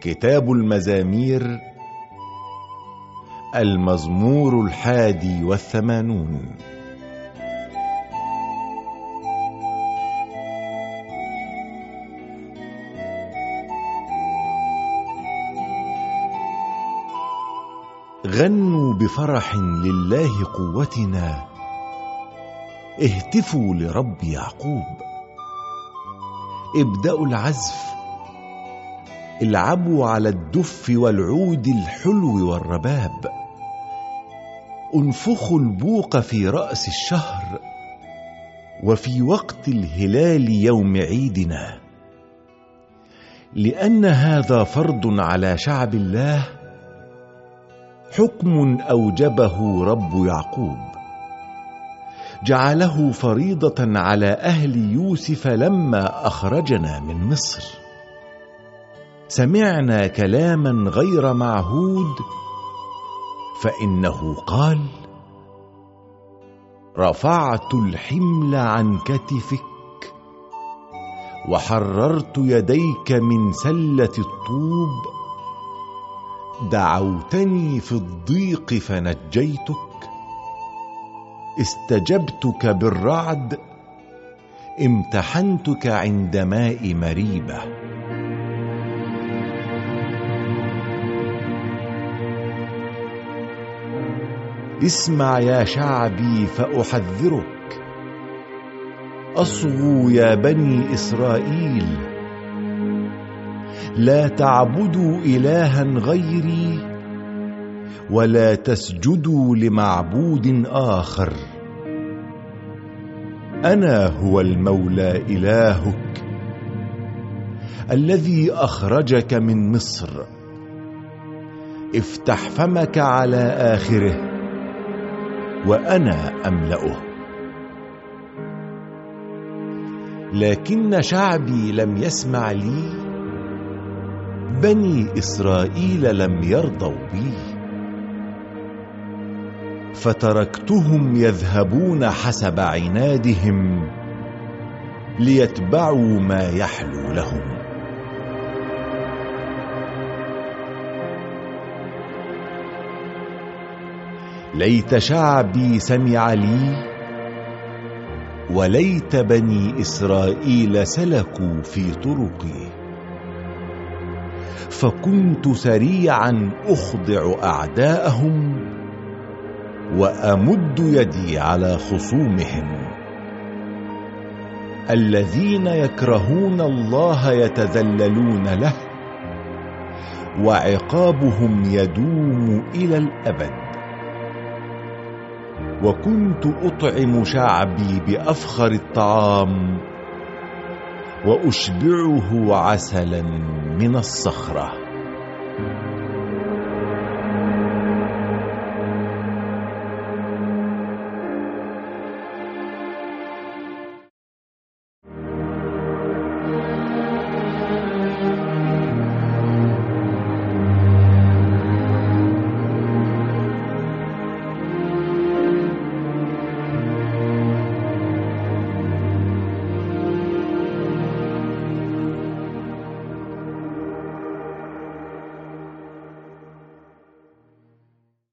كتاب المزامير المزمور الحادي والثمانون. غنوا بفرح لله قوتنا. اهتفوا لرب يعقوب. ابدأوا العزف العبوا على الدف والعود الحلو والرباب. انفخوا البوق في رأس الشهر وفي وقت الهلال يوم عيدنا. لأن هذا فرض على شعب الله حكم أوجبه رب يعقوب. جعله فريضة على أهل يوسف لما أخرجنا من مصر. سمعنا كلاما غير معهود فإنه قال رفعت الحمل عن كتفك وحررت يديك من سلة الطوب دعوتني في الضيق فنجيتك استجبتك بالرعد امتحنتك عند ماء مريبة. اسمع يا شعبي فأحذرك. اصغوا يا بني إسرائيل. لا تعبدوا إلها غيري ولا تسجدوا لمعبود آخر. أنا هو المولى إلهك الذي أخرجك من مصر. افتح فمك على آخره. وأنا أملأه. لكن شعبي لم يسمع لي بني إسرائيل لم يرضوا بي. فتركتهم يذهبون حسب عنادهم ليتبعوا ما يحلو لهم. ليت شعبي سمع لي وليت بني إسرائيل سلكوا في طرقي. فكنت سريعا أخضع أعداءهم وأمد يدي على خصومهم. الذين يكرهون الله يتذللون له وعقابهم يدوم إلى الأبد. وكنت أطعم شعبي بأفخر الطعام وأشبعه عسلا من الصخرة.